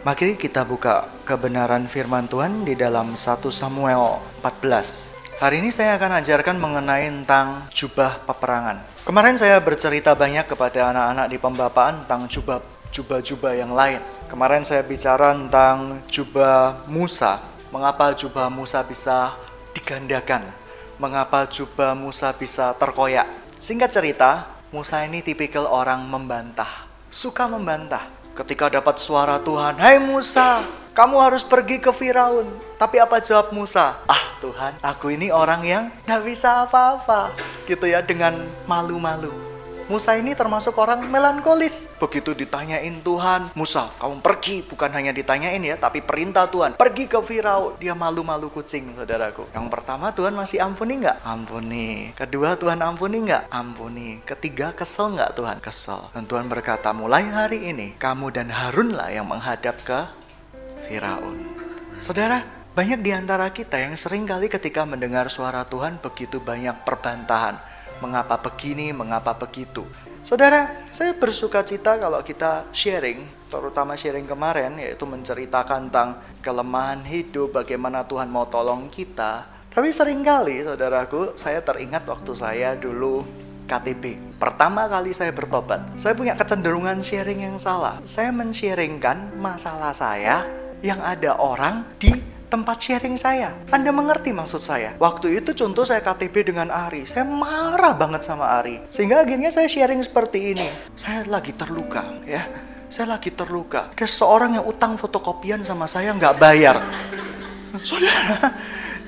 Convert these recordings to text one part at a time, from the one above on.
Mari kita buka kebenaran firman Tuhan di dalam 1 Samuel 14. Hari ini saya akan ajarkan mengenai tentang jubah peperangan. Kemarin saya bercerita banyak kepada anak-anak di pembapaan tentang jubah jubah-jubah yang lain. Kemarin saya bicara tentang jubah Musa. Mengapa jubah Musa bisa digandakan? Mengapa jubah Musa bisa terkoyak? Singkat cerita, Musa ini tipikal orang membantah. Suka membantah Ketika dapat suara Tuhan, "Hai Musa, kamu harus pergi ke Firaun." Tapi apa jawab Musa? "Ah, Tuhan, aku ini orang yang nggak bisa apa-apa." Gitu ya, dengan malu-malu. Musa ini termasuk orang melankolis. Begitu ditanyain Tuhan, Musa, kamu pergi. Bukan hanya ditanyain ya, tapi perintah Tuhan. Pergi ke Firaun. Dia malu-malu kucing, saudaraku. Yang pertama, Tuhan masih ampuni nggak? Ampuni. Kedua, Tuhan ampuni nggak? Ampuni. Ketiga, kesel nggak Tuhan? Kesel. Dan Tuhan berkata, mulai hari ini, kamu dan Harunlah yang menghadap ke Firaun. Saudara, banyak di antara kita yang sering kali ketika mendengar suara Tuhan begitu banyak perbantahan mengapa begini, mengapa begitu. Saudara, saya bersuka cita kalau kita sharing, terutama sharing kemarin, yaitu menceritakan tentang kelemahan hidup, bagaimana Tuhan mau tolong kita. Tapi sering kali, saudaraku, saya teringat waktu saya dulu KTP. Pertama kali saya bertobat, saya punya kecenderungan sharing yang salah. Saya men-sharingkan masalah saya yang ada orang di tempat sharing saya. Anda mengerti maksud saya? Waktu itu contoh saya KTP dengan Ari. Saya marah banget sama Ari. Sehingga akhirnya saya sharing seperti ini. Saya lagi terluka ya. Saya lagi terluka. Ada seorang yang utang fotokopian sama saya nggak bayar. Saudara,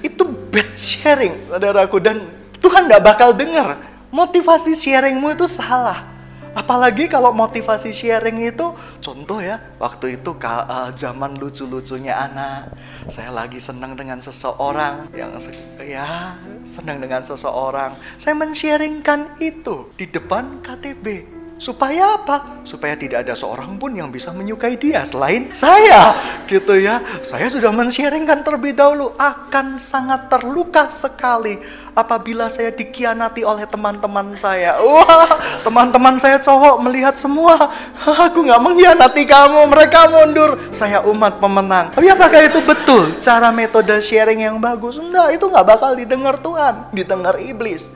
itu bad sharing, saudaraku. Dan Tuhan nggak bakal dengar. Motivasi sharingmu itu salah Apalagi kalau motivasi sharing itu, contoh ya, waktu itu uh, zaman lucu-lucunya anak, saya lagi senang dengan seseorang yang ya senang dengan seseorang, saya men-sharingkan itu di depan KTB. Supaya apa? Supaya tidak ada seorang pun yang bisa menyukai dia selain saya. Gitu ya. Saya sudah men-sharingkan terlebih dahulu akan sangat terluka sekali apabila saya dikhianati oleh teman-teman saya. Wah, teman-teman saya cowok melihat semua. Aku nggak mengkhianati kamu, mereka mundur. Saya umat pemenang. Tapi apakah itu betul cara metode sharing yang bagus? Enggak, itu nggak bakal didengar Tuhan, didengar iblis.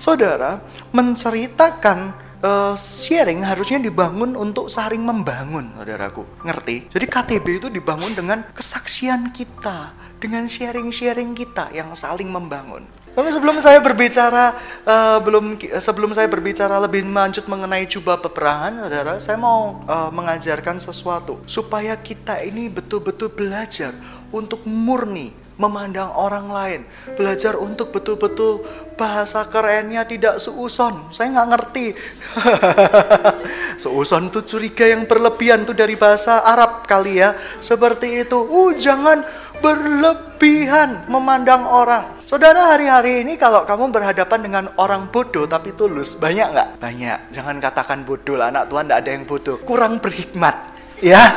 Saudara, menceritakan uh, sharing harusnya dibangun untuk saling membangun, saudaraku. Ngerti? Jadi KTB itu dibangun dengan kesaksian kita, dengan sharing-sharing kita yang saling membangun. Tapi sebelum saya berbicara, uh, belum sebelum saya berbicara lebih lanjut mengenai jubah peperangan, saudara, saya mau uh, mengajarkan sesuatu supaya kita ini betul-betul belajar untuk murni memandang orang lain, belajar untuk betul-betul bahasa kerennya tidak seuson. Saya nggak ngerti. seuson itu curiga yang berlebihan tuh dari bahasa Arab kali ya. Seperti itu. Uh, jangan berlebihan memandang orang. Saudara hari-hari ini kalau kamu berhadapan dengan orang bodoh tapi tulus, banyak nggak? Banyak. Jangan katakan bodoh lah, anak Tuhan tidak ada yang bodoh. Kurang berhikmat Ya,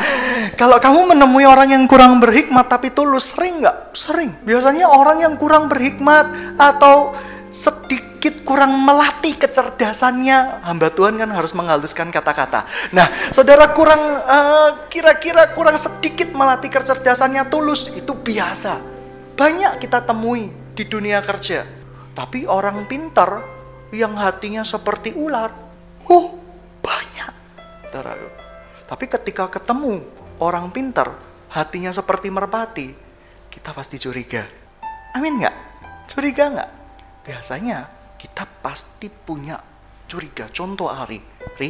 kalau kamu menemui orang yang kurang berhikmat tapi tulus, sering nggak? Sering. Biasanya orang yang kurang berhikmat atau sedikit kurang melatih kecerdasannya, hamba Tuhan kan harus menghaluskan kata-kata. Nah, saudara kurang eh, kira-kira uh, kurang sedikit melatih kecerdasannya tulus itu biasa. Banyak kita temui di dunia kerja. Tapi orang pintar yang hatinya seperti ular, oh banyak. Saudara, tapi ketika ketemu orang pintar, hatinya seperti merpati, kita pasti curiga. Amin nggak? Curiga nggak? Biasanya kita pasti punya curiga. Contoh Ari, Ri,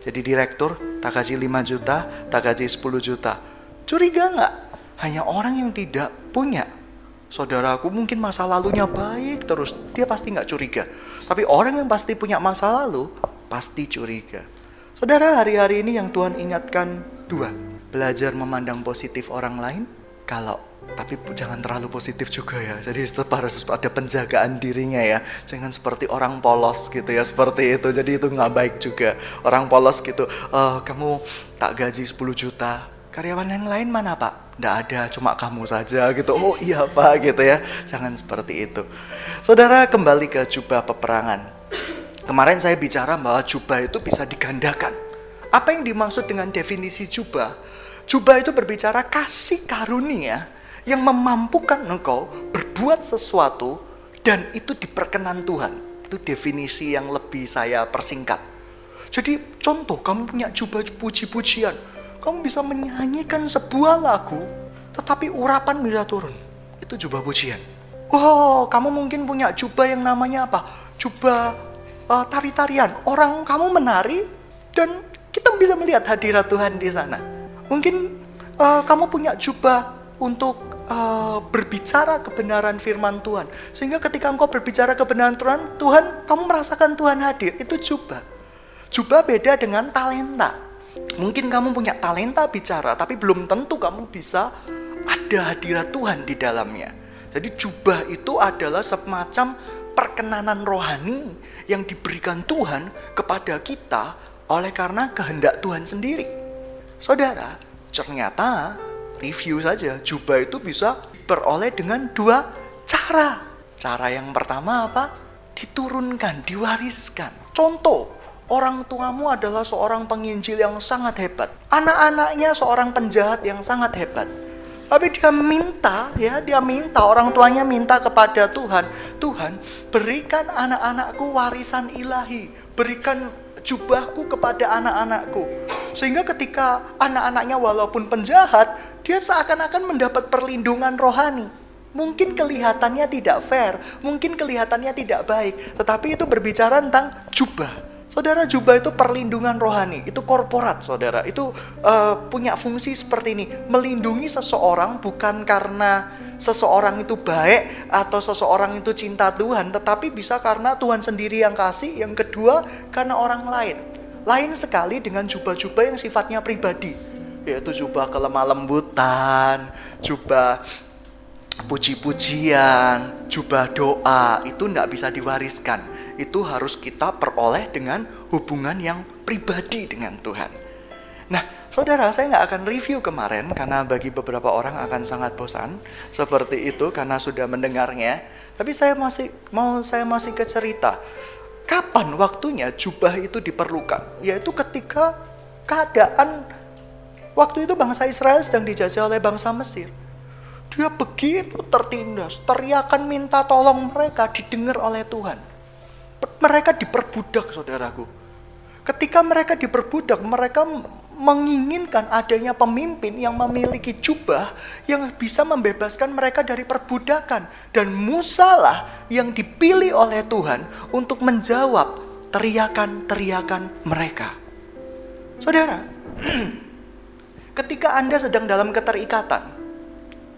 jadi direktur, tak gaji 5 juta, tak gaji 10 juta. Curiga nggak? Hanya orang yang tidak punya saudaraku mungkin masa lalunya baik terus dia pasti nggak curiga tapi orang yang pasti punya masa lalu pasti curiga Saudara, hari-hari ini yang Tuhan ingatkan dua. Belajar memandang positif orang lain, kalau tapi jangan terlalu positif juga ya. Jadi tetap harus ada penjagaan dirinya ya. Jangan seperti orang polos gitu ya, seperti itu. Jadi itu nggak baik juga. Orang polos gitu, uh, kamu tak gaji 10 juta, karyawan yang lain mana pak? Nggak ada, cuma kamu saja gitu. Oh iya pak gitu ya. Jangan seperti itu. Saudara kembali ke jubah peperangan. Kemarin saya bicara bahwa jubah itu bisa digandakan. Apa yang dimaksud dengan definisi jubah? Jubah itu berbicara kasih karunia yang memampukan engkau berbuat sesuatu dan itu diperkenan Tuhan. Itu definisi yang lebih saya persingkat. Jadi contoh kamu punya jubah puji-pujian. Kamu bisa menyanyikan sebuah lagu tetapi urapan bisa turun. Itu jubah pujian. Wow, kamu mungkin punya jubah yang namanya apa? Jubah uh, tari-tarian. Orang kamu menari dan kita bisa melihat hadirat Tuhan di sana. Mungkin uh, kamu punya jubah untuk uh, berbicara kebenaran firman Tuhan. Sehingga ketika engkau berbicara kebenaran Tuhan, Tuhan, kamu merasakan Tuhan hadir. Itu jubah. Jubah beda dengan talenta. Mungkin kamu punya talenta bicara, tapi belum tentu kamu bisa ada hadirat Tuhan di dalamnya. Jadi jubah itu adalah semacam perkenanan rohani yang diberikan Tuhan kepada kita oleh karena kehendak Tuhan sendiri. Saudara, ternyata review saja, jubah itu bisa beroleh dengan dua cara. Cara yang pertama apa? Diturunkan, diwariskan. Contoh, orang tuamu adalah seorang penginjil yang sangat hebat. Anak-anaknya seorang penjahat yang sangat hebat. Tapi dia minta, ya, dia minta orang tuanya minta kepada Tuhan, Tuhan berikan anak-anakku warisan ilahi, berikan jubahku kepada anak-anakku. Sehingga ketika anak-anaknya walaupun penjahat, dia seakan-akan mendapat perlindungan rohani. Mungkin kelihatannya tidak fair, mungkin kelihatannya tidak baik, tetapi itu berbicara tentang jubah. Saudara, jubah itu perlindungan rohani, itu korporat, saudara. Itu uh, punya fungsi seperti ini, melindungi seseorang bukan karena seseorang itu baik atau seseorang itu cinta Tuhan, tetapi bisa karena Tuhan sendiri yang kasih. Yang kedua, karena orang lain. Lain sekali dengan jubah-jubah yang sifatnya pribadi, yaitu jubah kelemah lembutan, jubah puji-pujian, jubah doa, itu tidak bisa diwariskan. Itu harus kita peroleh dengan hubungan yang pribadi dengan Tuhan. Nah, Saudara, saya nggak akan review kemarin karena bagi beberapa orang akan sangat bosan seperti itu karena sudah mendengarnya. Tapi saya masih mau saya masih ke cerita. Kapan waktunya jubah itu diperlukan? Yaitu ketika keadaan waktu itu bangsa Israel sedang dijajah oleh bangsa Mesir. Dia begitu tertindas, teriakan minta tolong mereka didengar oleh Tuhan. Mereka diperbudak, saudaraku. Ketika mereka diperbudak, mereka menginginkan adanya pemimpin yang memiliki jubah yang bisa membebaskan mereka dari perbudakan dan Musa lah yang dipilih oleh Tuhan untuk menjawab teriakan-teriakan mereka. Saudara, ketika Anda sedang dalam keterikatan,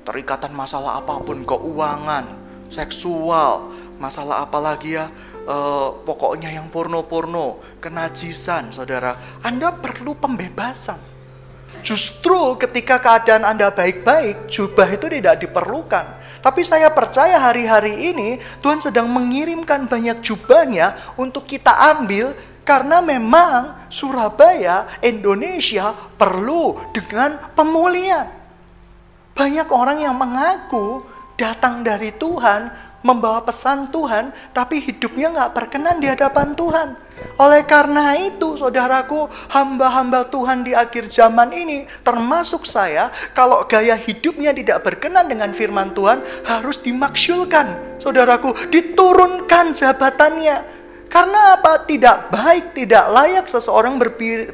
terikatan masalah apa pun, keuangan, seksual, masalah apa lagi ya, uh, pokoknya yang porno-porno, kenajisan, saudara, Anda perlu pembebasan. Justru ketika keadaan Anda baik-baik, jubah itu tidak diperlukan. Tapi saya percaya hari-hari ini Tuhan sedang mengirimkan banyak jubahnya untuk kita ambil karena memang Surabaya, Indonesia perlu dengan pemulihan. Banyak orang yang mengaku datang dari Tuhan, membawa pesan Tuhan, tapi hidupnya nggak berkenan di hadapan Tuhan. Oleh karena itu, saudaraku, hamba-hamba Tuhan di akhir zaman ini, termasuk saya, kalau gaya hidupnya tidak berkenan dengan firman Tuhan, harus dimaksulkan. Saudaraku, diturunkan jabatannya. Karena apa? Tidak baik, tidak layak seseorang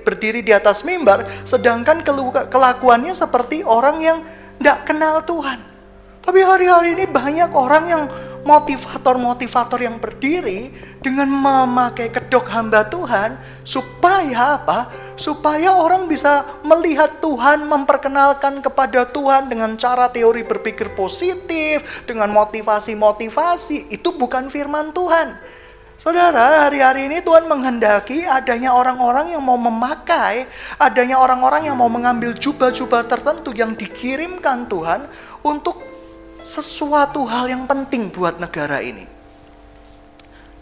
berdiri di atas mimbar, sedangkan kelakuannya seperti orang yang tidak kenal Tuhan. Tapi hari-hari ini banyak orang yang motivator-motivator yang berdiri dengan memakai kedok hamba Tuhan supaya apa? Supaya orang bisa melihat Tuhan, memperkenalkan kepada Tuhan dengan cara teori berpikir positif, dengan motivasi-motivasi. Itu bukan firman Tuhan. Saudara, hari-hari ini Tuhan menghendaki adanya orang-orang yang mau memakai, adanya orang-orang yang mau mengambil jubah-jubah tertentu yang dikirimkan Tuhan untuk sesuatu hal yang penting buat negara ini.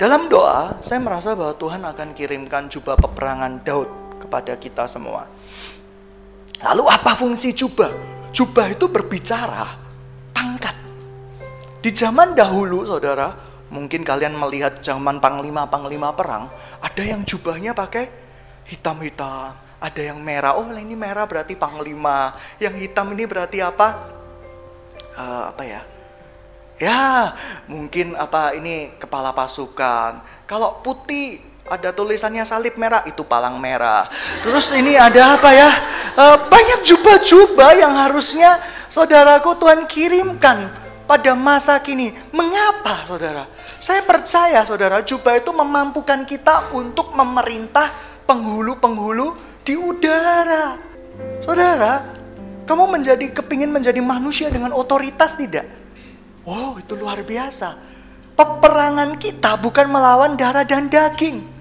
Dalam doa, saya merasa bahwa Tuhan akan kirimkan jubah peperangan Daud kepada kita semua. Lalu apa fungsi jubah? Jubah itu berbicara pangkat. Di zaman dahulu, saudara, mungkin kalian melihat zaman panglima-panglima perang, ada yang jubahnya pakai hitam-hitam, Ada yang merah, oh ini merah berarti panglima. Yang hitam ini berarti apa? Uh, apa ya? Ya, mungkin apa ini kepala pasukan. Kalau putih ada tulisannya salib merah itu palang merah. Terus ini ada apa ya? Uh, banyak jubah-jubah yang harusnya saudaraku Tuhan kirimkan pada masa kini. Mengapa, saudara? Saya percaya, saudara, jubah itu memampukan kita untuk memerintah penghulu-penghulu di udara. Saudara, kamu menjadi kepingin menjadi manusia dengan otoritas tidak? Oh, itu luar biasa. Peperangan kita bukan melawan darah dan daging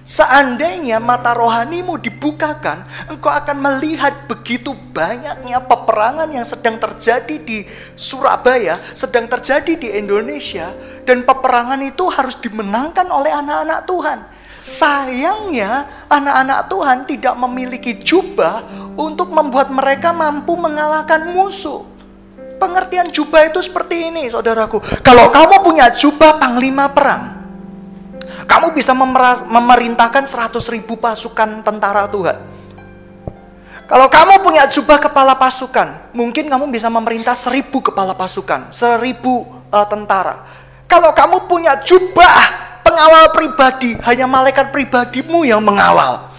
Seandainya mata rohanimu dibukakan, engkau akan melihat begitu banyaknya peperangan yang sedang terjadi di Surabaya, sedang terjadi di Indonesia, dan peperangan itu harus dimenangkan oleh anak-anak Tuhan. Sayangnya, anak-anak Tuhan tidak memiliki jubah untuk membuat mereka mampu mengalahkan musuh. Pengertian jubah itu seperti ini, saudaraku. Kalau kamu punya jubah panglima perang, kamu bisa memerintahkan 100 ribu pasukan tentara Tuhan. Kalau kamu punya jubah kepala pasukan, mungkin kamu bisa memerintah seribu kepala pasukan, seribu uh, tentara. Kalau kamu punya jubah pengawal pribadi, hanya malaikat pribadimu yang mengawal.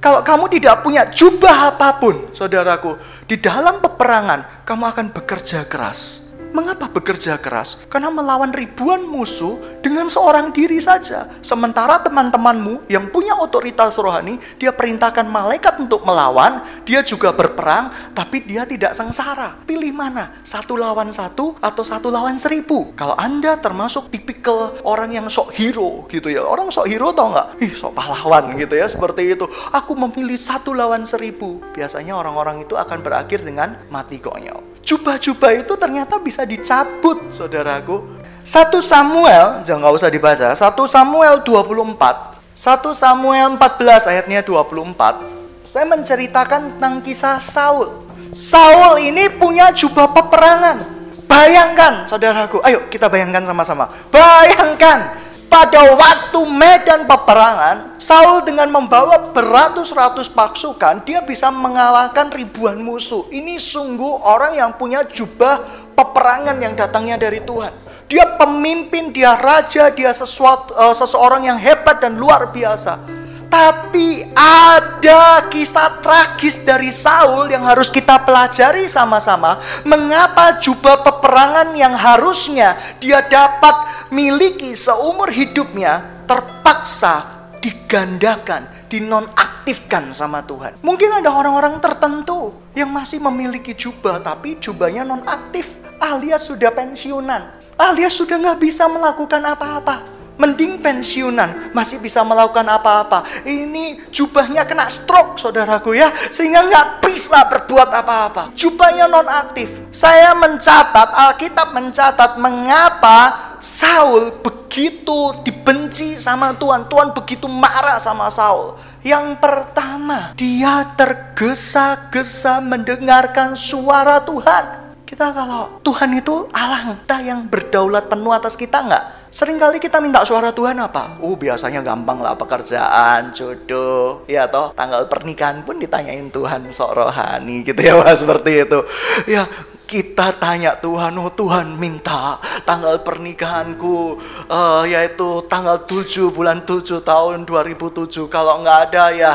Kalau kamu tidak punya jubah apa pun, saudaraku, di dalam peperangan kamu akan bekerja keras. Mengapa bekerja keras? Karena melawan ribuan musuh dengan seorang diri saja. Sementara teman-temanmu yang punya otoritas rohani, dia perintahkan malaikat untuk melawan, dia juga berperang, tapi dia tidak sengsara. Pilih mana? Satu lawan satu atau satu lawan seribu? Kalau Anda termasuk tipikal orang yang sok hero gitu ya. Orang sok hero tau nggak? Ih sok pahlawan gitu ya, seperti itu. Aku memilih satu lawan seribu. Biasanya orang-orang itu akan berakhir dengan mati konyol. Jubah-jubah itu ternyata bisa dicabut, saudaraku. 1 Samuel, jangan usah dibaca. 1 Samuel 24. 1 Samuel 14 ayatnya 24. Saya menceritakan tentang kisah Saul. Saul ini punya jubah peperangan. Bayangkan, saudaraku. Ayo kita bayangkan sama-sama. Bayangkan pada waktu medan peperangan, Saul dengan membawa beratus-ratus pasukan, dia bisa mengalahkan ribuan musuh. Ini sungguh orang yang punya jubah peperangan yang datangnya dari Tuhan. Dia pemimpin, dia raja, dia sesuatu, uh, seseorang yang hebat dan luar biasa. Tapi ada kisah tragis dari Saul yang harus kita pelajari sama-sama. Mengapa jubah peperangan yang harusnya dia dapat miliki seumur hidupnya terpaksa digandakan, dinonaktifkan sama Tuhan. Mungkin ada orang-orang tertentu yang masih memiliki jubah tapi jubahnya nonaktif alias sudah pensiunan, alias sudah nggak bisa melakukan apa-apa. Mending pensiunan, masih bisa melakukan apa-apa. Ini jubahnya kena stroke, saudaraku ya. Sehingga nggak bisa berbuat apa-apa. Jubahnya nonaktif. Saya mencatat, Alkitab mencatat mengapa Saul begitu dibenci sama Tuhan. Tuhan begitu marah sama Saul. Yang pertama, dia tergesa-gesa mendengarkan suara Tuhan. Kita kalau Tuhan itu Allah kita yang berdaulat penuh atas kita nggak? Seringkali kita minta suara Tuhan apa? Uh, biasanya gampang lah pekerjaan, jodoh, ya toh tanggal pernikahan pun ditanyain Tuhan sok rohani gitu ya, Mas, seperti itu. Ya, kita tanya Tuhan, oh Tuhan minta tanggal pernikahanku uh, yaitu tanggal 7 bulan 7 tahun 2007. Kalau nggak ada ya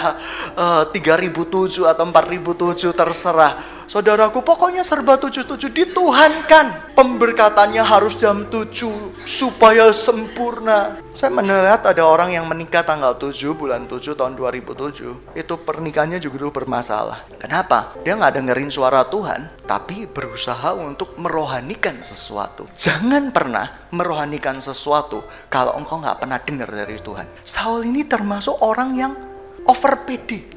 uh, 3007 atau 4007 terserah. Saudaraku, pokoknya serba tujuh-tujuh dituhankan. Pemberkatannya harus jam tujuh supaya sempurna. Saya melihat ada orang yang menikah tanggal 7 bulan 7 tahun 2007. Itu pernikahannya juga dulu bermasalah. Kenapa? Dia nggak dengerin suara Tuhan, tapi berusaha untuk merohanikan sesuatu. Jangan pernah merohanikan sesuatu kalau engkau nggak pernah dengar dari Tuhan. Saul ini termasuk orang yang over.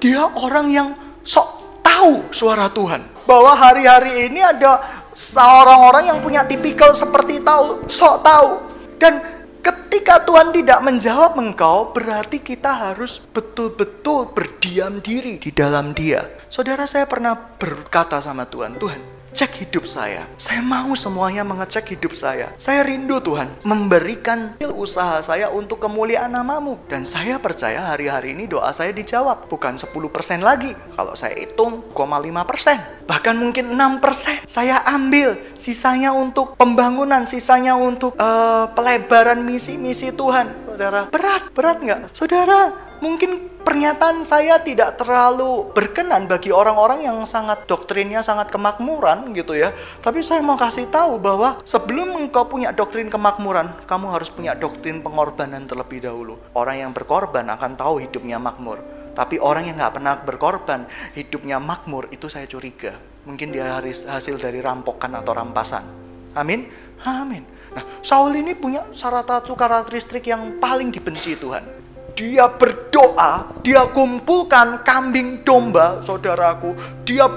Dia orang yang sok tahu suara Tuhan. Bahwa hari-hari ini ada seorang orang yang punya tipikal seperti tahu, sok tahu. Dan ketika Tuhan tidak menjawab engkau, berarti kita harus betul-betul berdiam diri di dalam dia. Saudara saya pernah berkata sama Tuhan, Tuhan, cek hidup saya. Saya mau semuanya mengecek hidup saya. Saya rindu Tuhan memberikan usaha saya untuk kemuliaan namamu. Dan saya percaya hari-hari ini doa saya dijawab. Bukan 10% lagi. Kalau saya hitung, 0,5%. Bahkan mungkin 6%. Saya ambil sisanya untuk pembangunan, sisanya untuk uh, pelebaran misi-misi Tuhan. Saudara, berat, berat nggak? Saudara, mungkin pernyataan saya tidak terlalu berkenan bagi orang-orang yang sangat doktrinnya sangat kemakmuran gitu ya. Tapi saya mau kasih tahu bahwa sebelum engkau punya doktrin kemakmuran, kamu harus punya doktrin pengorbanan terlebih dahulu. Orang yang berkorban akan tahu hidupnya makmur. Tapi orang yang nggak pernah berkorban, hidupnya makmur, itu saya curiga. Mungkin dia hasil dari rampokan atau rampasan. Amin? Amin. Nah, Saul ini punya salah satu karakteristik yang paling dibenci Tuhan dia berdoa, dia kumpulkan kambing domba, saudaraku. Dia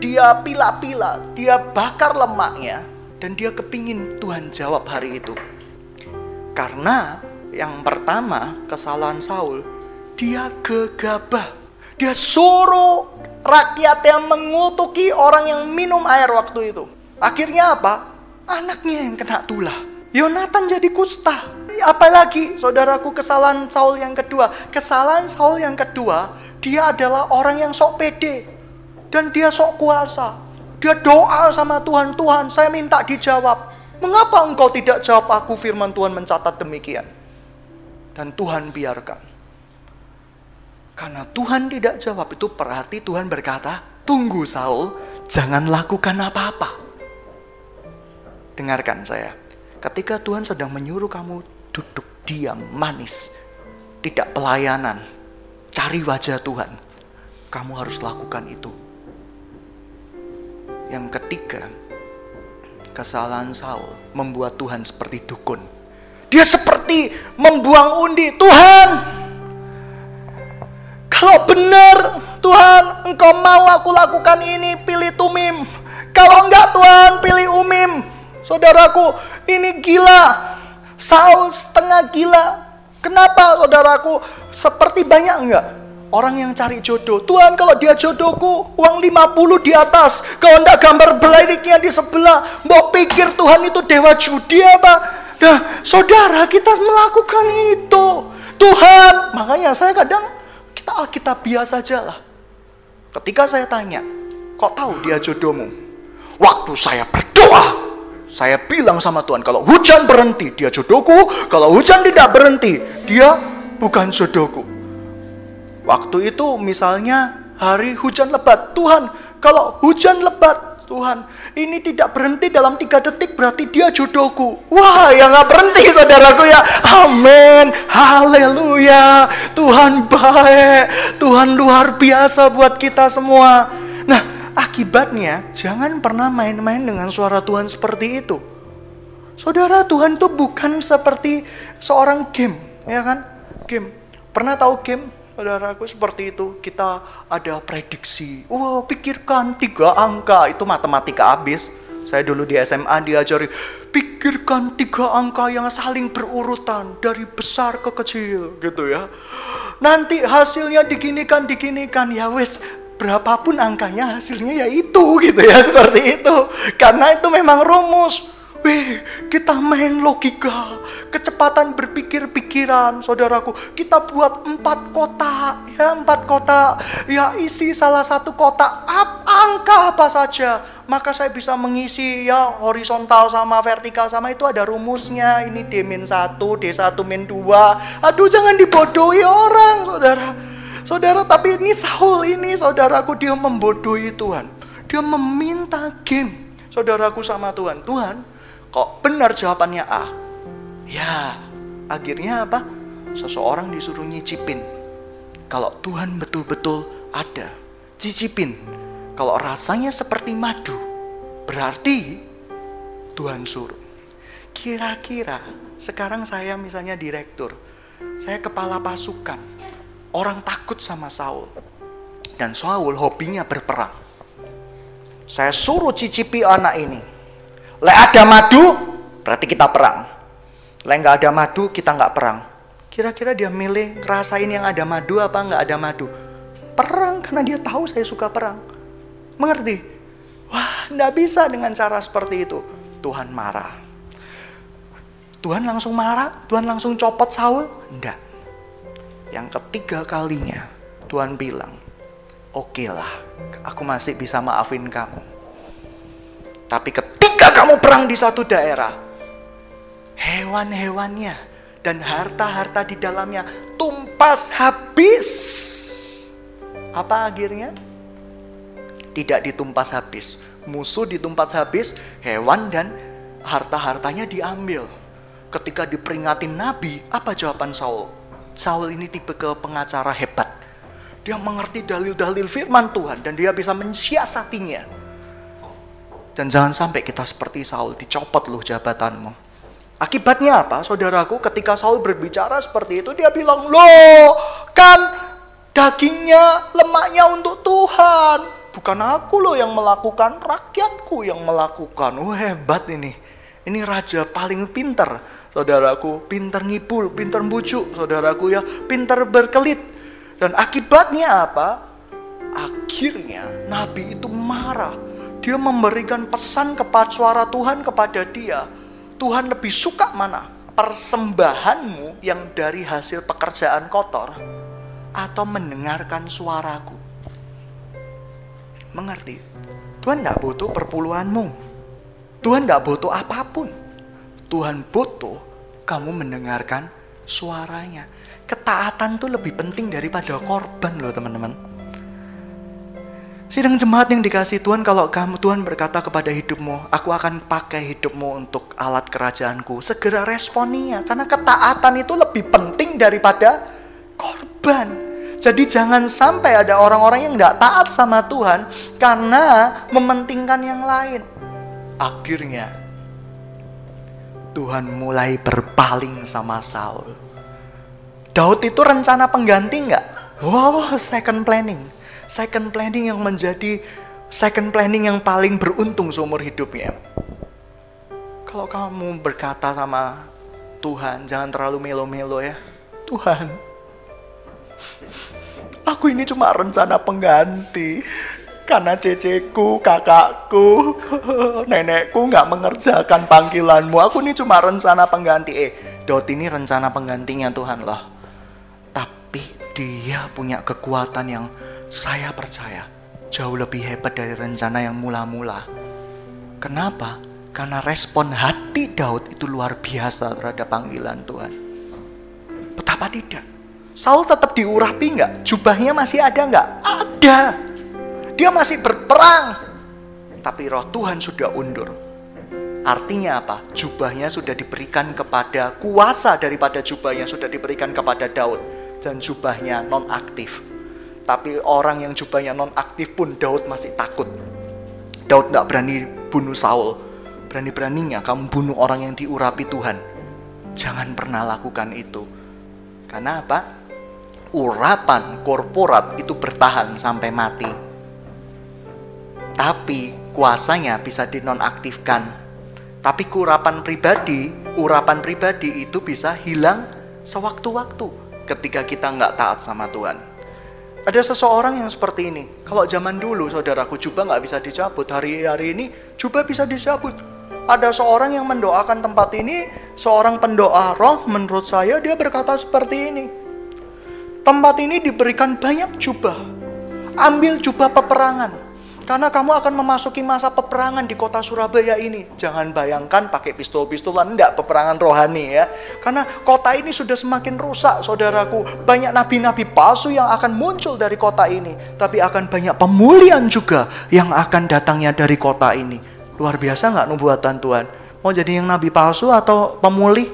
dia pila-pila, dia bakar lemaknya dan dia kepingin Tuhan jawab hari itu. Karena yang pertama kesalahan Saul, dia gegabah. Dia suruh rakyat yang mengutuki orang yang minum air waktu itu. Akhirnya apa? Anaknya yang kena tulah. Yonatan jadi kusta apalagi saudaraku kesalahan Saul yang kedua. Kesalahan Saul yang kedua, dia adalah orang yang sok pede. Dan dia sok kuasa. Dia doa sama Tuhan, Tuhan saya minta dijawab. Mengapa engkau tidak jawab aku firman Tuhan mencatat demikian? Dan Tuhan biarkan. Karena Tuhan tidak jawab itu berarti Tuhan berkata, tunggu Saul, jangan lakukan apa-apa. Dengarkan saya, ketika Tuhan sedang menyuruh kamu duduk diam, manis, tidak pelayanan, cari wajah Tuhan. Kamu harus lakukan itu. Yang ketiga, kesalahan Saul membuat Tuhan seperti dukun. Dia seperti membuang undi. Tuhan, kalau benar Tuhan engkau mau aku lakukan ini, pilih Tumim. Kalau enggak Tuhan, pilih Umim. Saudaraku, ini gila. Saul setengah gila. Kenapa saudaraku? Seperti banyak enggak? Orang yang cari jodoh. Tuhan kalau dia jodohku uang 50 di atas. Kalau enggak gambar beladiknya di sebelah. Mau pikir Tuhan itu dewa judi apa? Nah saudara kita melakukan itu. Tuhan. Makanya saya kadang kita kita biasa saja lah. Ketika saya tanya. Kok tahu dia jodohmu? Waktu saya berdoa saya bilang sama Tuhan, kalau hujan berhenti, dia jodohku. Kalau hujan tidak berhenti, dia bukan jodohku. Waktu itu misalnya hari hujan lebat. Tuhan, kalau hujan lebat, Tuhan, ini tidak berhenti dalam tiga detik berarti dia jodohku. Wah, ya nggak berhenti saudaraku ya. Amin. Haleluya. Tuhan baik. Tuhan luar biasa buat kita semua. Nah, Akibatnya, jangan pernah main-main dengan suara Tuhan seperti itu. Saudara, Tuhan itu bukan seperti seorang game, ya kan? Game. Pernah tahu game? Saudaraku seperti itu, kita ada prediksi. Wow, pikirkan tiga angka, itu matematika habis. Saya dulu di SMA diajari, pikirkan tiga angka yang saling berurutan dari besar ke kecil gitu ya. Nanti hasilnya diginikan, diginikan, ya wes berapapun angkanya hasilnya ya itu gitu ya seperti itu karena itu memang rumus Wih, kita main logika, kecepatan berpikir pikiran, saudaraku. Kita buat empat kotak, ya empat kotak. Ya isi salah satu kotak, ap, angka apa saja. Maka saya bisa mengisi ya horizontal sama vertikal sama itu ada rumusnya. Ini D min satu, D satu min dua. Aduh jangan dibodohi orang, saudara. Saudara, tapi ini Saul ini saudaraku dia membodohi Tuhan. Dia meminta game saudaraku sama Tuhan. Tuhan, kok benar jawabannya A? Ya, akhirnya apa? Seseorang disuruh nyicipin. Kalau Tuhan betul-betul ada, cicipin. Kalau rasanya seperti madu, berarti Tuhan suruh. Kira-kira sekarang saya misalnya direktur, saya kepala pasukan, Orang takut sama Saul. Dan Saul hobinya berperang. Saya suruh cicipi anak ini. Le ada madu, berarti kita perang. Le nggak ada madu, kita nggak perang. Kira-kira dia milih ngerasain yang ada madu apa nggak ada madu? Perang karena dia tahu saya suka perang. Mengerti? Wah Tidak bisa dengan cara seperti itu. Tuhan marah. Tuhan langsung marah, Tuhan langsung copot Saul? Enggak. Yang ketiga kalinya, Tuhan bilang, oke okay lah, aku masih bisa maafin kamu. Tapi ketika kamu perang di satu daerah, hewan-hewannya dan harta-harta di dalamnya tumpas habis. Apa akhirnya? Tidak ditumpas habis. Musuh ditumpas habis, hewan dan harta-hartanya diambil. Ketika diperingati Nabi, apa jawaban Saul? Saul ini tipe ke pengacara hebat. Dia mengerti dalil-dalil firman Tuhan dan dia bisa mensiasatinya. Dan jangan sampai kita seperti Saul, dicopot loh jabatanmu. Akibatnya apa? Saudaraku, ketika Saul berbicara seperti itu, dia bilang, Loh, kan dagingnya, lemaknya untuk Tuhan. Bukan aku loh yang melakukan, rakyatku yang melakukan. Oh hebat ini. Ini raja paling pinter. Saudaraku, pinter ngipul, pinter bujuk. Saudaraku ya, pinter berkelit. Dan akibatnya apa? Akhirnya Nabi itu marah. Dia memberikan pesan kepada suara Tuhan kepada dia Tuhan lebih suka mana? Persembahanmu yang dari hasil pekerjaan kotor atau mendengarkan suaraku. Mengerti? Tuhan tidak butuh perpuluhanmu. Tuhan tidak butuh apa pun. Tuhan butuh kamu mendengarkan suaranya. Ketaatan itu lebih penting daripada korban loh teman-teman. Sidang jemaat yang dikasih Tuhan, kalau kamu Tuhan berkata kepada hidupmu, aku akan pakai hidupmu untuk alat kerajaanku. Segera responinya, karena ketaatan itu lebih penting daripada korban. Jadi jangan sampai ada orang-orang yang tidak taat sama Tuhan karena mementingkan yang lain. Akhirnya Tuhan mulai berpaling sama Saul. Daud itu rencana pengganti nggak? Wow, second planning second planning yang menjadi second planning yang paling beruntung seumur hidupnya. Kalau kamu berkata sama Tuhan, jangan terlalu melo-melo ya. Tuhan, aku ini cuma rencana pengganti. Karena ceceku, kakakku, nenekku nggak mengerjakan panggilanmu. Aku ini cuma rencana pengganti. Eh, Dot ini rencana penggantinya Tuhan loh. Tapi dia punya kekuatan yang saya percaya jauh lebih hebat dari rencana yang mula-mula. Kenapa? Karena respon hati Daud itu luar biasa terhadap panggilan Tuhan. Betapa tidak? Saul tetap diurapi nggak? Jubahnya masih ada nggak? Ada. Dia masih berperang. Tapi roh Tuhan sudah undur. Artinya apa? Jubahnya sudah diberikan kepada kuasa daripada jubahnya sudah diberikan kepada Daud. Dan jubahnya non aktif tapi orang yang jubahnya non aktif pun Daud masih takut. Daud nggak berani bunuh Saul. Berani-beraninya kamu bunuh orang yang diurapi Tuhan. Jangan pernah lakukan itu. Karena apa? Urapan korporat itu bertahan sampai mati. Tapi kuasanya bisa dinonaktifkan. Tapi urapan pribadi, urapan pribadi itu bisa hilang sewaktu-waktu ketika kita nggak taat sama Tuhan. Ada seseorang yang seperti ini. Kalau zaman dulu, saudaraku, jubah nggak bisa dicabut. Hari-hari ini, jubah bisa dicabut. Ada seorang yang mendoakan tempat ini, seorang pendoa roh, menurut saya dia berkata seperti ini. Tempat ini diberikan banyak jubah. Ambil jubah peperangan. Karena kamu akan memasuki masa peperangan di kota Surabaya ini. Jangan bayangkan pakai pistol-pistolan, enggak peperangan rohani ya. Karena kota ini sudah semakin rusak, saudaraku. Banyak nabi-nabi palsu yang akan muncul dari kota ini. Tapi akan banyak pemulihan juga yang akan datangnya dari kota ini. Luar biasa nggak nubuatan Tuhan? Mau jadi yang nabi palsu atau pemulih?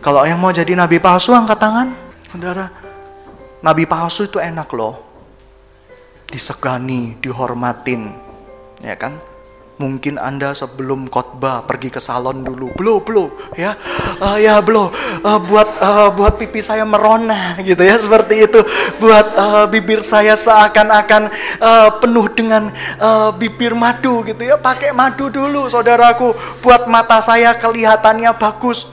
Kalau yang mau jadi nabi palsu angkat tangan. Saudara, nabi palsu itu enak loh disegani, dihormatin. Ya kan? Mungkin Anda sebelum khotbah pergi ke salon dulu, blow blow ya, uh, ya blow uh, buat uh, buat pipi saya merona gitu ya seperti itu, buat uh, bibir saya seakan-akan uh, penuh dengan uh, bibir madu gitu ya, pakai madu dulu saudaraku, buat mata saya kelihatannya bagus,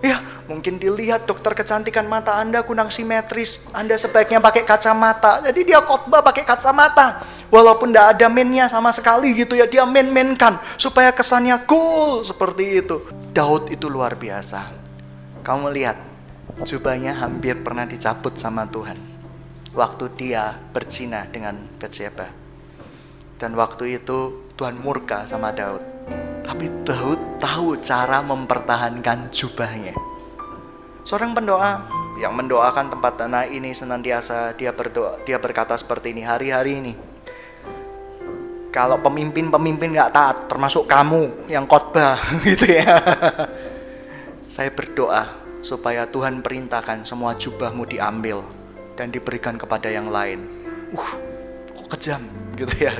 ya Mungkin dilihat dokter kecantikan mata Anda kurang simetris, Anda sebaiknya pakai kacamata. Jadi dia khotbah pakai kacamata. Walaupun tidak ada mennya sama sekali gitu ya, dia men-menkan supaya kesannya cool seperti itu. Daud itu luar biasa. Kamu lihat, jubahnya hampir pernah dicabut sama Tuhan. Waktu dia berzina dengan Bathsheba. Dan waktu itu Tuhan murka sama Daud. Tapi Daud tahu cara mempertahankan jubahnya. Seorang pendoa yang mendoakan tempat tanah ini senantiasa dia berdoa, dia berkata seperti ini hari-hari ini. Kalau pemimpin-pemimpin nggak taat, termasuk kamu yang khotbah, gitu ya. Saya berdoa supaya Tuhan perintahkan semua jubahmu diambil dan diberikan kepada yang lain. Uh, kok kejam gitu ya.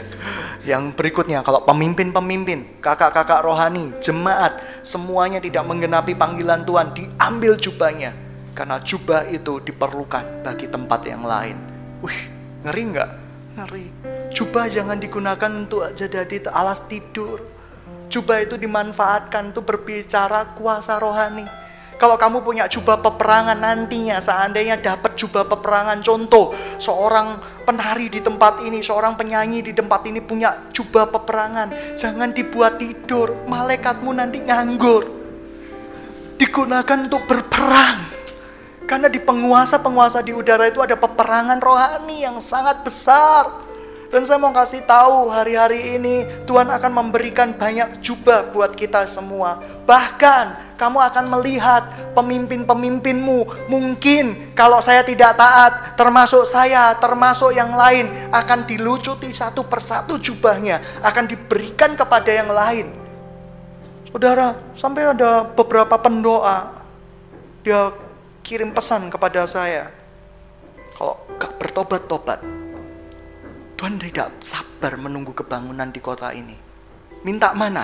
Yang berikutnya kalau pemimpin-pemimpin, kakak-kakak rohani, jemaat, semuanya tidak menggenapi panggilan Tuhan, diambil jubahnya. Karena jubah itu diperlukan bagi tempat yang lain. Wih, ngeri nggak? Ngeri. Jubah jangan digunakan untuk jadi alas tidur. Jubah itu dimanfaatkan untuk berbicara kuasa rohani kalau kamu punya jubah peperangan nantinya, seandainya dapat jubah peperangan, contoh seorang penari di tempat ini, seorang penyanyi di tempat ini punya jubah peperangan, jangan dibuat tidur, malaikatmu nanti nganggur. Digunakan untuk berperang. Karena di penguasa-penguasa di udara itu ada peperangan rohani yang sangat besar. Dan saya mau kasih tahu hari-hari ini Tuhan akan memberikan banyak jubah buat kita semua. Bahkan kamu akan melihat pemimpin-pemimpinmu. Mungkin kalau saya tidak taat, termasuk saya, termasuk yang lain, akan dilucuti satu persatu jubahnya, akan diberikan kepada yang lain. Saudara, sampai ada beberapa pendoa, dia kirim pesan kepada saya. Kalau gak bertobat-tobat, Tuhan tidak sabar menunggu kebangunan di kota ini. Minta mana?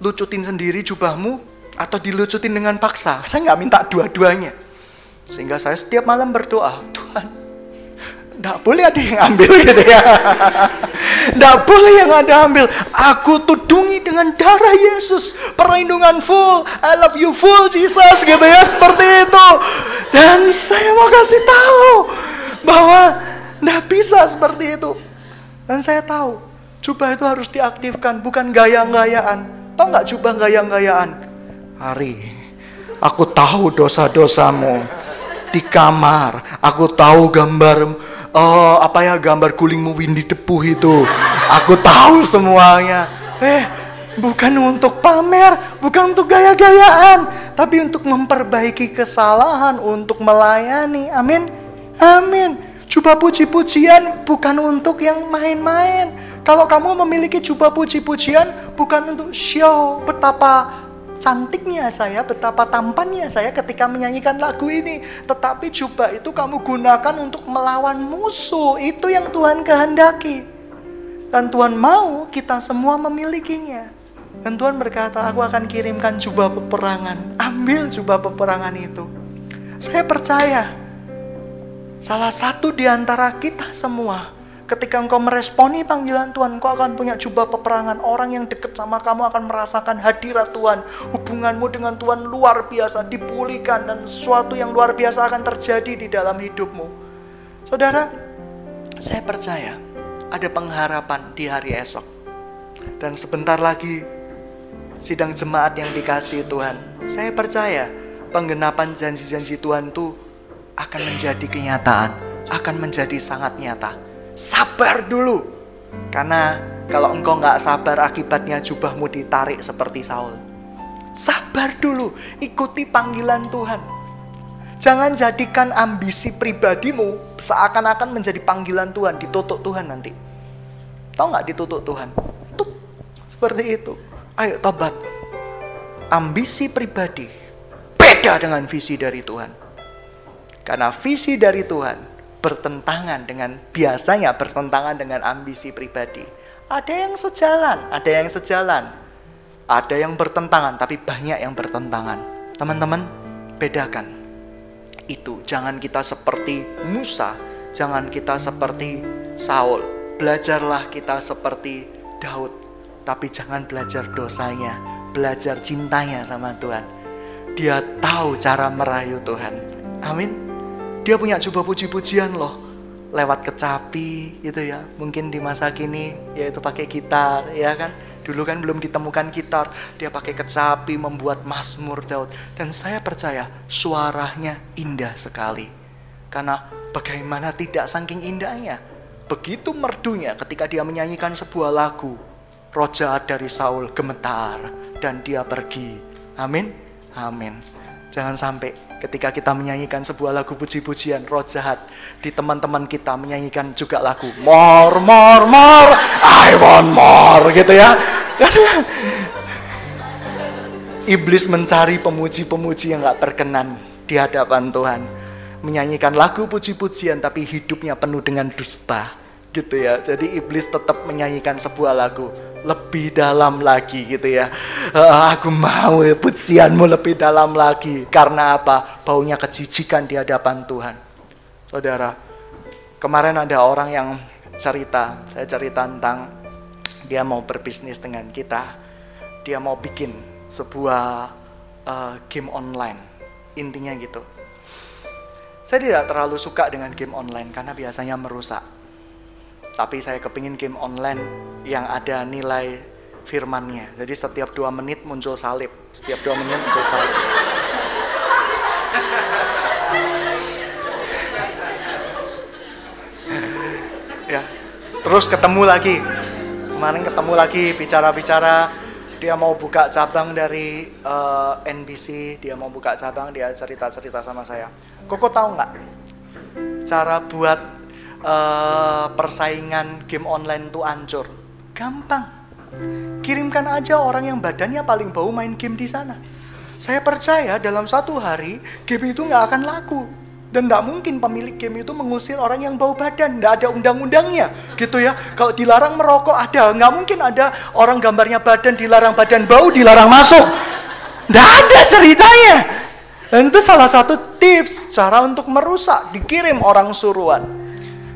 lucutin sendiri jubahmu atau dilucutin dengan paksa. Saya nggak minta dua-duanya. Sehingga saya setiap malam berdoa, Tuhan, nggak boleh ada yang ambil gitu ya. Nggak boleh yang ada ambil. Aku tudungi dengan darah Yesus. Perlindungan full. I love you full Jesus gitu ya. Seperti itu. Dan saya mau kasih tahu bahwa nggak bisa seperti itu. Dan saya tahu jubah itu harus diaktifkan, bukan gaya-gayaan Tahu nggak jubah gaya-gayaan? Hari, aku tahu dosa-dosamu di kamar. Aku tahu gambar uh, apa ya gambar gulingmu Windy Depuh itu. Aku tahu semuanya. Eh, bukan untuk pamer, bukan untuk gaya-gayaan, tapi untuk memperbaiki kesalahan, untuk melayani. Amin. Amin. Coba puji-pujian bukan untuk yang main-main, kalau kamu memiliki jubah puji-pujian bukan untuk show betapa cantiknya saya, betapa tampannya saya ketika menyanyikan lagu ini. Tetapi jubah itu kamu gunakan untuk melawan musuh. Itu yang Tuhan kehendaki. Dan Tuhan mau kita semua memilikinya. Dan Tuhan berkata, aku akan kirimkan jubah peperangan. Ambil jubah peperangan itu. Saya percaya, salah satu di antara kita semua Ketika engkau meresponi panggilan Tuhan, engkau akan punya jubah peperangan. Orang yang dekat sama kamu akan merasakan hadirat Tuhan. Hubunganmu dengan Tuhan luar biasa, dipulihkan dan sesuatu yang luar biasa akan terjadi di dalam hidupmu. Saudara, saya percaya ada pengharapan di hari esok. Dan sebentar lagi sidang jemaat yang dikasih Tuhan. Saya percaya penggenapan janji-janji Tuhan itu akan menjadi kenyataan, akan menjadi sangat nyata sabar dulu. Karena kalau engkau nggak sabar akibatnya jubahmu ditarik seperti Saul. Sabar dulu, ikuti panggilan Tuhan. Jangan jadikan ambisi pribadimu seakan-akan menjadi panggilan Tuhan, ditutup Tuhan nanti. Tahu nggak ditutup Tuhan? Tuh, seperti itu. Ayo tobat. Ambisi pribadi beda dengan visi dari Tuhan. Karena visi dari Tuhan bertentangan dengan biasanya bertentangan dengan ambisi pribadi. Ada yang sejalan, ada yang sejalan. Ada yang bertentangan, tapi banyak yang bertentangan. Teman-teman, bedakan. Itu jangan kita seperti Musa, jangan kita seperti Saul. Belajarlah kita seperti Daud, tapi jangan belajar dosanya, belajar cintanya sama Tuhan. dia tahu cara merayu Tuhan. Amin. Dia punya jubah puji-pujian loh. Lewat kecapi gitu ya. Mungkin di masa kini yaitu pakai gitar ya kan. Dulu kan belum ditemukan gitar, dia pakai kecapi membuat Mazmur Daud. Dan saya percaya suaranya indah sekali. Karena bagaimana tidak saking indahnya. Begitu merdunya ketika dia menyanyikan sebuah lagu. Roja dari Saul gemetar dan dia pergi. Amin. Amin. Jangan sampai ketika kita menyanyikan sebuah lagu puji-pujian roh jahat di teman-teman kita menyanyikan juga lagu more more more I want more gitu ya. Iblis mencari pemuji-pemuji yang gak berkenan di hadapan Tuhan. Menyanyikan lagu puji-pujian tapi hidupnya penuh dengan dusta. Gitu ya. Jadi iblis tetap menyanyikan sebuah lagu lebih dalam lagi gitu ya. Uh, aku mau pujianmu lebih dalam lagi. Karena apa? Baunya kejijikan di hadapan Tuhan. Saudara, kemarin ada orang yang cerita, saya cerita tentang dia mau berbisnis dengan kita. Dia mau bikin sebuah uh, game online. Intinya gitu. Saya tidak terlalu suka dengan game online karena biasanya merusak. Tapi saya kepingin game online yang ada nilai firmannya. Jadi setiap dua menit muncul salib. Setiap dua menit muncul salib. ya, terus ketemu lagi. Kemarin ketemu lagi bicara-bicara dia mau buka cabang dari uh, eh, NBC, dia mau buka cabang, dia cerita-cerita sama saya. Koko tahu nggak cara buat uh, persaingan game online itu hancur? Gampang. Kirimkan aja orang yang badannya paling bau main game di sana. Saya percaya dalam satu hari game itu nggak akan laku. Dan tidak mungkin pemilik game itu mengusir orang yang bau badan. Tidak ada undang-undangnya. Gitu ya. Kalau dilarang merokok ada. Nggak mungkin ada orang gambarnya badan dilarang badan bau dilarang masuk. Tidak ada ceritanya. Dan itu salah satu tips cara untuk merusak. Dikirim orang suruhan.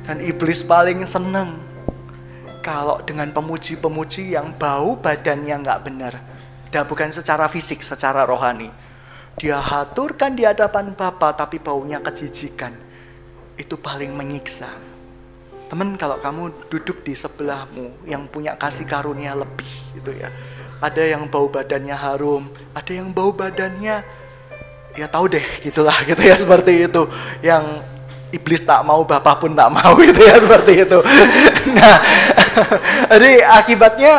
Dan iblis paling seneng. Kalau dengan pemuji-pemuji yang bau badannya nggak benar. Dan bukan secara fisik, secara rohani dia haturkan di hadapan Bapa tapi baunya kejijikan. Itu paling menyiksa. Teman kalau kamu duduk di sebelahmu yang punya kasih karunia lebih gitu ya. Ada yang bau badannya harum, ada yang bau badannya ya tahu deh gitulah gitu ya seperti itu. Yang iblis tak mau, bapak pun tak mau gitu ya seperti itu. Nah, jadi akibatnya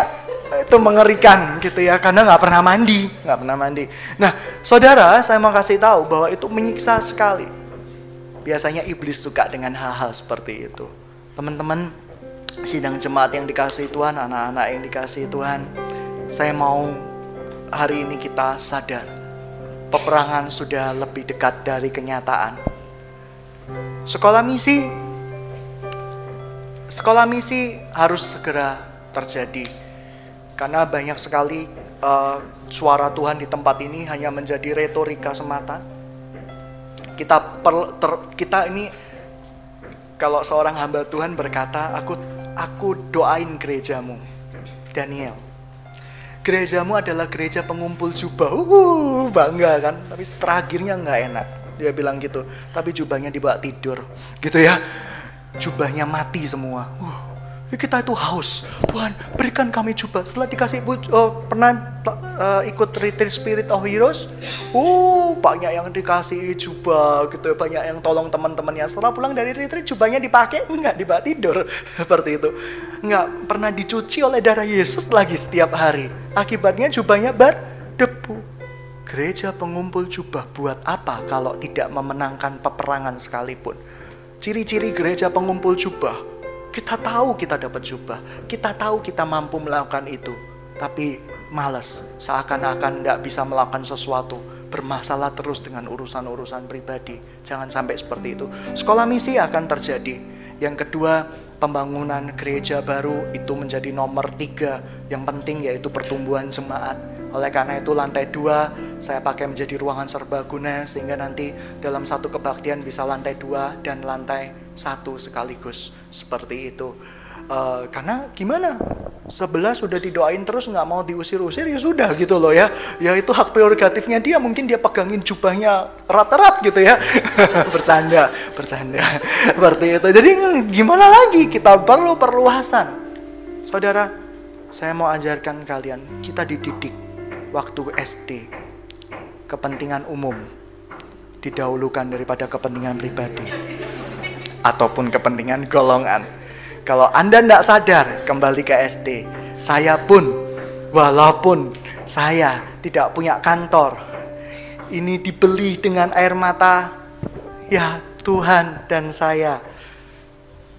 itu mengerikan gitu ya karena nggak pernah mandi nggak pernah mandi. Nah saudara saya mau kasih tahu bahwa itu menyiksa sekali. Biasanya iblis suka dengan hal-hal seperti itu. Teman-teman sidang jemaat yang dikasih Tuhan anak-anak yang dikasih Tuhan saya mau hari ini kita sadar peperangan sudah lebih dekat dari kenyataan sekolah misi sekolah misi harus segera terjadi karena banyak sekali uh, suara Tuhan di tempat ini hanya menjadi retorika semata. Kita per, ter, kita ini kalau seorang hamba Tuhan berkata, aku aku doain gerejamu, Daniel. Gerejamu adalah gereja pengumpul jubah, uh, bangga kan? Tapi terakhirnya nggak enak. Dia bilang gitu. Tapi jubahnya dibawa tidur, gitu ya. Jubahnya mati semua. Uh, kita itu haus. Tuhan, berikan kami coba. Setelah dikasih uh, pernah uh, ikut retreat Spirit of Heroes, uh banyak yang dikasih jubah gitu, banyak yang tolong teman-temannya. Setelah pulang dari retreat, jubahnya dipakai enggak dibawa tidur seperti itu. Enggak pernah dicuci oleh darah Yesus lagi setiap hari. Akibatnya jubahnya berdebu. Gereja pengumpul jubah buat apa kalau tidak memenangkan peperangan sekalipun? Ciri-ciri gereja pengumpul jubah kita tahu kita dapat jubah, kita tahu kita mampu melakukan itu, tapi malas, seakan-akan tidak bisa melakukan sesuatu, bermasalah terus dengan urusan-urusan pribadi. Jangan sampai seperti itu. Sekolah misi akan terjadi. Yang kedua, pembangunan gereja baru itu menjadi nomor tiga. Yang penting yaitu pertumbuhan jemaat. Oleh karena itu lantai dua saya pakai menjadi ruangan serbaguna sehingga nanti dalam satu kebaktian bisa lantai dua dan lantai satu sekaligus seperti itu. Uh, karena gimana? sebelah sudah didoain terus nggak mau diusir-usir ya sudah gitu loh ya. Ya itu hak prerogatifnya dia mungkin dia pegangin jubahnya rat-rat gitu ya. bercanda, bercanda. Seperti itu. Jadi gimana lagi kita perlu perluasan. Saudara, saya mau ajarkan kalian kita dididik waktu SD kepentingan umum didahulukan daripada kepentingan pribadi ataupun kepentingan golongan. Kalau Anda tidak sadar kembali ke SD, saya pun walaupun saya tidak punya kantor, ini dibeli dengan air mata, ya Tuhan dan saya.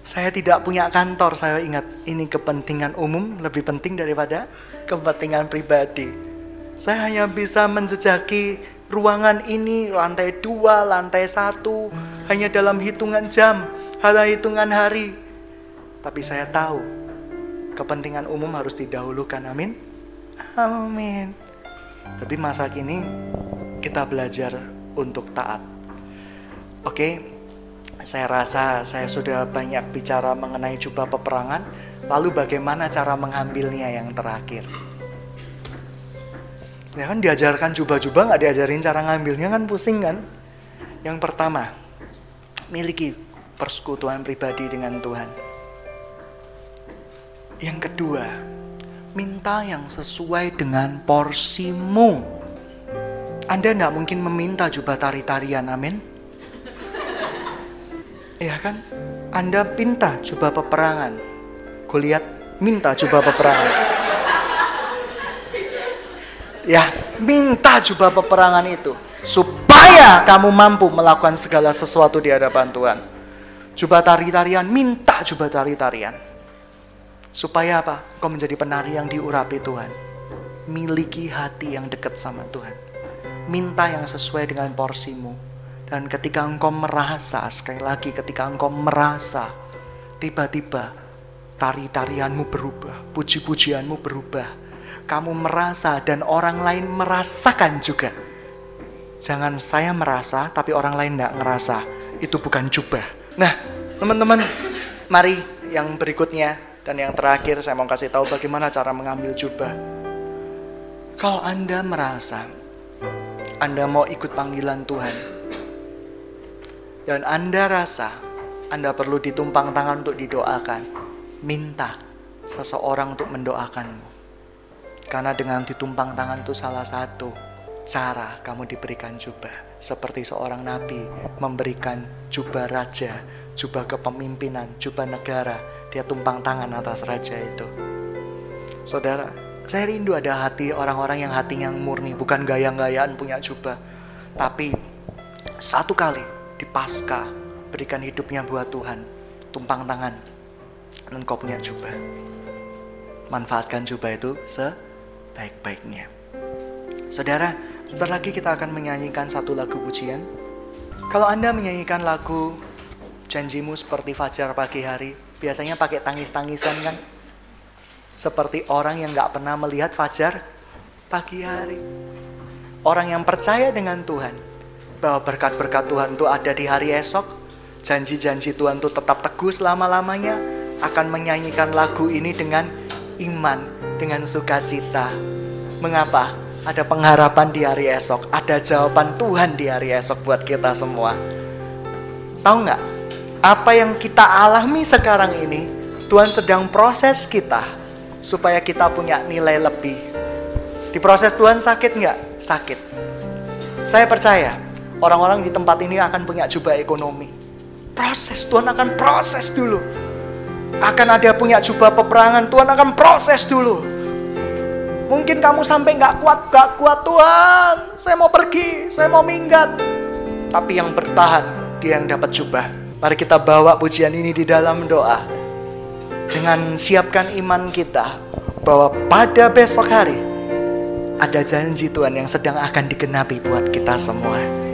Saya tidak punya kantor, saya ingat ini kepentingan umum lebih penting daripada kepentingan pribadi. Saya hanya bisa menjejaki ruangan ini lantai dua, lantai satu, hanya dalam hitungan jam, hanya hitungan hari. Tapi saya tahu kepentingan umum harus didahulukan. Amin. Amin. Tapi masa kini kita belajar untuk taat. Oke, saya rasa saya sudah banyak bicara mengenai jubah peperangan. Lalu bagaimana cara mengambilnya yang terakhir? Ya kan diajarkan jubah-jubah nggak diajarin cara ngambilnya kan pusing kan. Yang pertama, miliki persekutuan pribadi dengan Tuhan. Yang kedua, minta yang sesuai dengan porsimu. Anda tidak mungkin meminta jubah tari-tarian, amin. Ya kan? Anda minta jubah peperangan. Kulihat minta jubah peperangan. Ya, minta jubah peperangan itu supaya kamu mampu melakukan segala sesuatu di hadapan Tuhan. Jubah tari-tarian, minta jubah tari-tarian. Supaya apa? Kau menjadi penari yang diurapi Tuhan. Miliki hati yang dekat sama Tuhan. Minta yang sesuai dengan porsimu. Dan ketika engkau merasa, sekali lagi ketika engkau merasa, tiba-tiba tari-tarianmu berubah, puji-pujianmu berubah, kamu merasa dan orang lain merasakan juga. Jangan saya merasa tapi orang lain tidak ngerasa. Itu bukan jubah. Nah, teman-teman, mari yang berikutnya dan yang terakhir saya mau kasih tahu bagaimana cara mengambil jubah. Kalau Anda merasa Anda mau ikut panggilan Tuhan dan Anda rasa Anda perlu ditumpang tangan untuk didoakan, minta seseorang untuk mendoakanmu. Karena dengan ditumpang tangan itu salah satu cara kamu diberikan jubah. Seperti seorang nabi memberikan jubah raja, jubah kepemimpinan, jubah negara. Dia tumpang tangan atas raja itu. Saudara, saya rindu ada hati orang-orang yang hatinya murni, bukan gaya-gayaan punya jubah. Tapi satu kali di pasca berikan hidupnya buat Tuhan, tumpang tangan, dan kau punya jubah. Manfaatkan jubah itu se baik-baiknya. Saudara, sebentar lagi kita akan menyanyikan satu lagu pujian. Kalau Anda menyanyikan lagu Janjimu seperti fajar pagi hari, biasanya pakai tangis-tangisan kan? Seperti orang yang gak pernah melihat fajar pagi hari. Orang yang percaya dengan Tuhan, bahwa berkat-berkat Tuhan itu ada di hari esok, janji-janji Tuhan itu tetap teguh selama-lamanya, akan menyanyikan lagu ini dengan iman dengan sukacita. Mengapa? Ada pengharapan di hari esok, ada jawaban Tuhan di hari esok buat kita semua. Tahu nggak? Apa yang kita alami sekarang ini, Tuhan sedang proses kita supaya kita punya nilai lebih. Di proses Tuhan sakit nggak? Sakit. Saya percaya orang-orang di tempat ini akan punya jubah ekonomi. Proses Tuhan akan proses dulu akan ada punya jubah peperangan, Tuhan akan proses dulu. Mungkin kamu sampai nggak kuat, nggak kuat Tuhan. Saya mau pergi, saya mau minggat. Tapi yang bertahan, dia yang dapat jubah. Mari kita bawa pujian ini di dalam doa. Dengan siapkan iman kita bahwa pada besok hari ada janji Tuhan yang sedang akan digenapi buat kita semua.